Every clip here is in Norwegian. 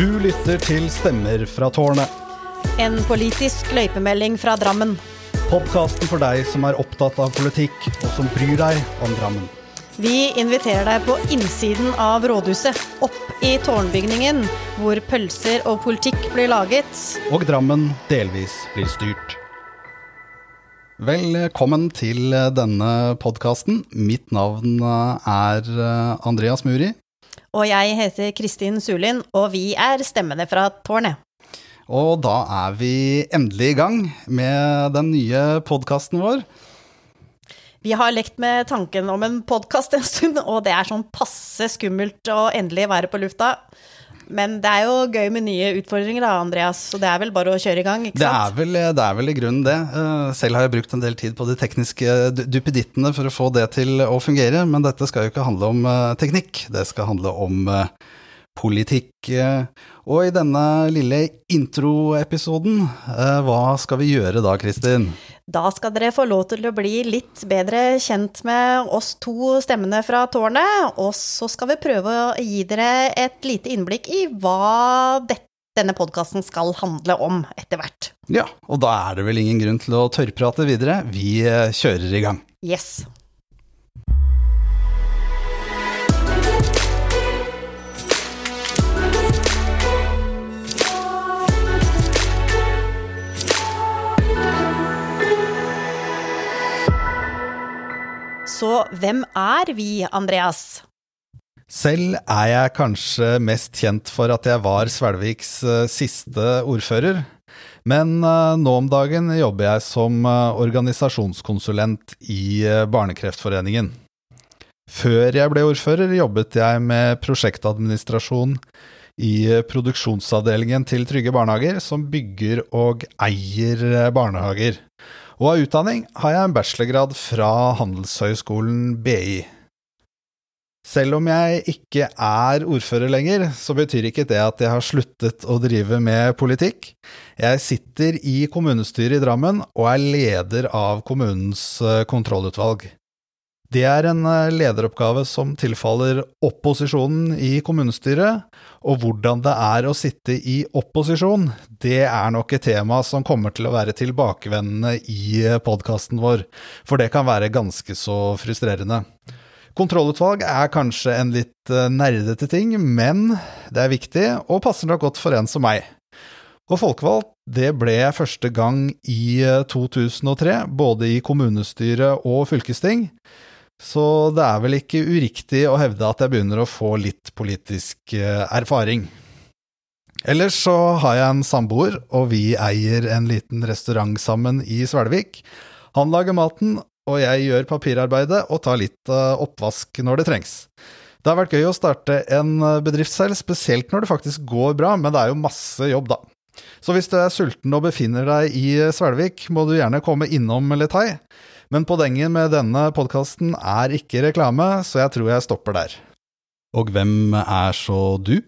Du lytter til Stemmer fra tårnet. En politisk løypemelding fra Drammen. Podkasten for deg som er opptatt av politikk, og som bryr deg om Drammen. Vi inviterer deg på innsiden av rådhuset, opp i tårnbygningen, hvor pølser og politikk blir laget. Og Drammen delvis blir styrt. Velkommen til denne podkasten. Mitt navn er Andreas Muri. Og jeg heter Kristin Sulin, og vi er stemmene fra tårnet. Og da er vi endelig i gang med den nye podkasten vår. Vi har lekt med tanken om en podkast en stund, og det er sånn passe skummelt å endelig være på lufta. Men det er jo gøy med nye utfordringer da, Andreas, så det er vel bare å kjøre i gang, ikke Det sant? er, vel, det er vel i grunnen det. Eh, Selv har jeg brukt en del tid på de tekniske du- duppedittene for å få det til å fungere, men dette skal jo ikke handle om eh, teknikk, det skal handle om eh, politikk. Eh, Og i denne lille introepisoden, eh, hva skal vi gjøre da, Kristin? Da skal dere få lov til å bli litt bedre kjent med oss to stemmene fra tårnet, og så skal vi prøve å gi dere et lite innblikk i hva dette, denne podkasten skal handle om etter hvert. Ja, og da er det vel ingen grunn til å tørrprate videre. Vi eh, kjører i gang. Yes. Så hvem er vi, Andreas? Selv er jeg kanskje mest kjent for at jeg var Svelviks eh, siste ordfører, men eh, nå om dagen jobber jeg som eh, organisasjonskonsulent i Barnekreftforeningen. Før jeg ble ordfører, jobbet jeg med prosjektadministrasjon i produksjonsavdelingen til Trygge Barnehager, som bygger og eier eh, barnehager. Og av utdanning har jeg en bachelorgrad fra Handelshøyskolen BI. Selv om jeg ikke er ordfører lenger, så betyr ikke det at jeg har sluttet å drive med politikk. Jeg sitter i kommunestyret i Drammen og er leder av kommunens eh, kontrollutvalg. Det er en eh, lederoppgave som tilfaller opposisjonen i kommunestyret, og hvordan det er å sitte i opposisjon, det er nok et tema som kommer til å være tilbakevendende i podkasten vår, for det kan være ganske så frustrerende. Kontrollutvalg er kanskje en litt eh, nerdete ting, men det er viktig, og passer nok godt for en som meg. Og folkevalgt, det ble jeg første gang i eh, 2003, både i kommunestyre og fylkesting, så det er vel ikke uriktig å hevde at jeg begynner å få litt politisk eh, erfaring. Ellers så har jeg en samboer, og vi eier en liten restaurant sammen i Svelvik. Han lager maten, og jeg gjør papirarbeidet og tar litt eh, oppvask når det trengs. Det har vært gøy å starte en eh, bedrift selv, spesielt når det faktisk går bra, men det er jo masse jobb, da. Så hvis du er sulten og befinner deg i Svelvik, må du gjerne komme innom Letai. Men poenget med denne podkasten er ikke reklame, så jeg tror jeg stopper der. Og hvem er så du?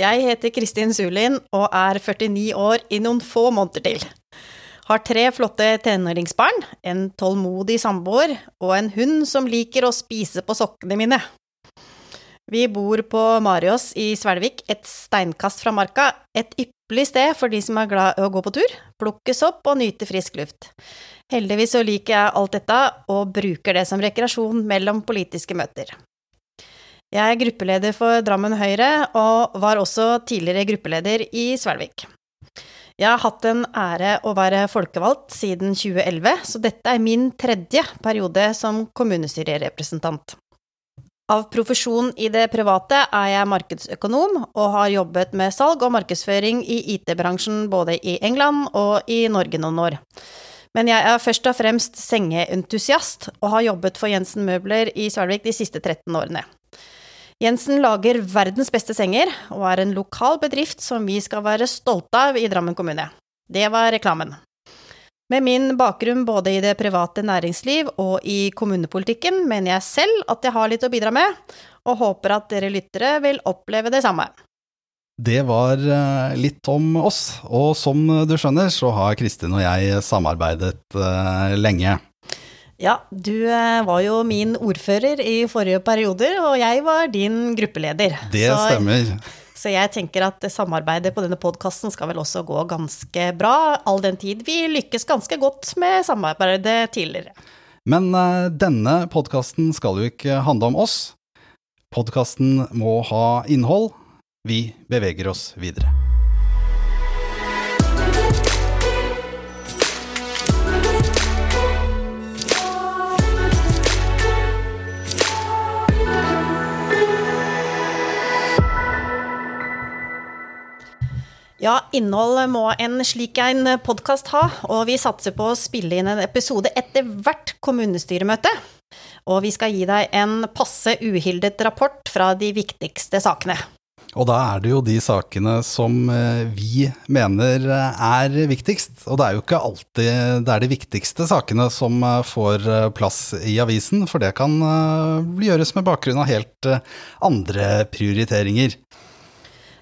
Jeg heter Kristin Sulin og er 49 år i noen få måneder til. Har tre flotte tenåringsbarn, en tålmodig samboer og en hund som liker å spise på sokkene mine. Vi bor på Mariås i Svelvik, et steinkast fra marka, et ypperlig sted for de som er glad i å gå på tur, plukke sopp og nyte frisk luft. Heldigvis så liker jeg alt dette, og bruker det som rekreasjon mellom politiske møter. Jeg er gruppeleder for Drammen Høyre, og var også tidligere gruppeleder i Svelvik. Jeg har hatt den ære å være folkevalgt siden 2011, så dette er min tredje periode som kommunestyrerepresentant. Av profesjon i det private er jeg markedsøkonom, og har jobbet med salg og markedsføring i IT-bransjen både i England og i Norge noen år. Men jeg er først og fremst sengeentusiast, og har jobbet for Jensen Møbler i Svelvik de siste 13 årene. Jensen lager verdens beste senger, og er en lokal bedrift som vi skal være stolte av i Drammen kommune. Det var reklamen. Med min bakgrunn både i det private næringsliv og i kommunepolitikken mener jeg selv at jeg har litt å bidra med, og håper at dere lyttere vil oppleve det samme. Det var eh, litt om oss, og som du skjønner så har Kristin og jeg samarbeidet eh, lenge. Ja, du eh, var jo min ordfører i forrige perioder, og jeg var din gruppeleder. Det Så- stemmer. Så jeg tenker at samarbeidet på denne podkasten skal vel også gå ganske bra, all den tid vi lykkes ganske godt med samarbeidet tidligere. Men uh, denne podkasten skal jo ikke handle om oss. Podkasten må ha innhold. Vi beveger oss videre. Ja, innhold må en slik en podkast ha, og vi satser på å spille inn en episode etter hvert kommunestyremøte. Og vi skal gi deg en passe uhildet rapport fra de viktigste sakene. Og da er det jo de sakene som eh, vi mener er viktigst. Og det er jo ikke alltid det er de viktigste sakene som eh, får eh, plass i avisen, for det kan gjøres med bakgrunn av helt andre prioriteringer.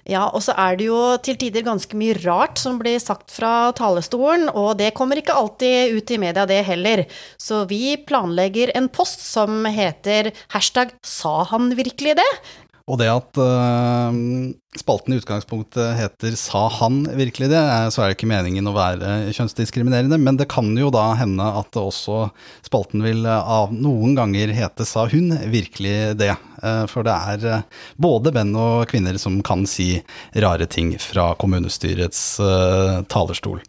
Ja, og så er det jo til tider ganske mye rart som blir sagt fra talerstolen, og det kommer ikke alltid ut i media, det heller. Så vi planlegger en post som heter hashtag sa han virkelig det? Og det at uh, spalten i utgangspunktet heter Sa han virkelig det, så er det ikke meningen å være kjønnsdiskriminerende, men det kan jo da hende at også spalten vil uh, av noen ganger hete Sa hun virkelig det? Uh, for det er både menn og kvinner som kan si rare ting fra kommunestyrets talerstol.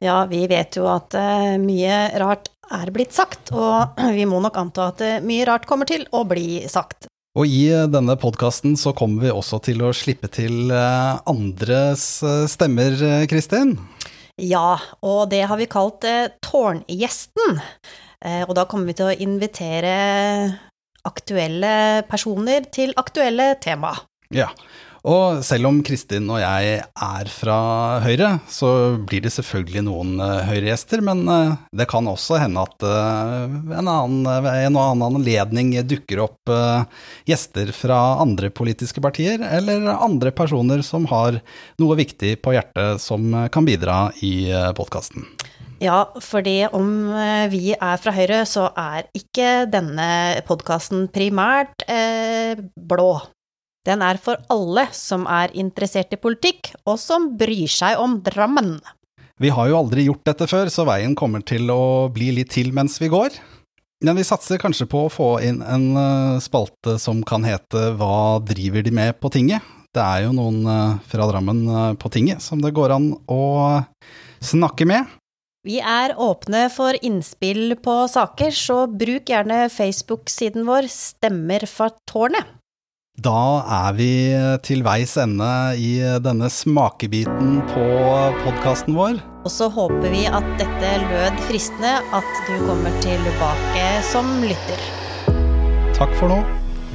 Ja, vi vet jo at mye rart er blitt sagt, og vi må nok anta at mye rart kommer til å bli sagt. Og i denne podkasten så kommer vi også til å slippe til eh, andres eh, stemmer, eh, Kristin? Ja, og det har vi kalt Tårngjesten. Og da kommer vi til å invitere aktuelle personer til aktuelle tema. Ja, og selv om Kristin og jeg er fra Høyre, så blir det selvfølgelig noen uh, Høyre-gjester, men uh, det kan også hende at uh, en, annen, en annen anledning dukker opp gjester fra andre politiske partier, eller andre personer som har noe viktig på hjertet som kan bidra i podkasten. Ja, fordi om vi er fra Høyre, så er ikke denne podkasten primært eh, blå. Den er for alle som er interessert i politikk, og som bryr seg om Drammen. Vi har jo aldri gjort dette før, så veien kommer til å bli litt til mens vi går. Men vi satser kanskje på å få inn en eh, spalte som kan hete Hva driver de med på tinget? Det er jo noen eh, fra Drammen eh, på tinget som det går an å snakke med. Vi er åpne for innspill på saker, så bruk gjerne Facebook-siden vår Stemmer for tårnet. Da er vi til veis ende i denne smakebiten på podkasten vår. Og så håper vi at dette lød fristende, at du kommer tilbake som lytter. Takk for nå.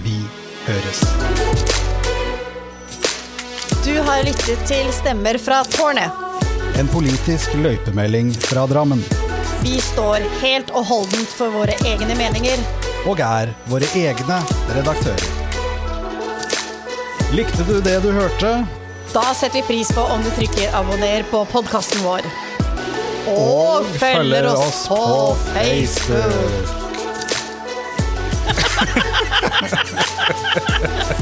Vi høres. Du har lyttet til Stemmer fra tårnet. En politisk løypemelding fra Drammen. Vi står helt og holdent for våre egne meninger. Og er våre egne redaktører. Likte du det du hørte? Da setter vi pris på om du trykker abonner på podkasten vår. Og, og følger, følger oss på Facebook. Facebook.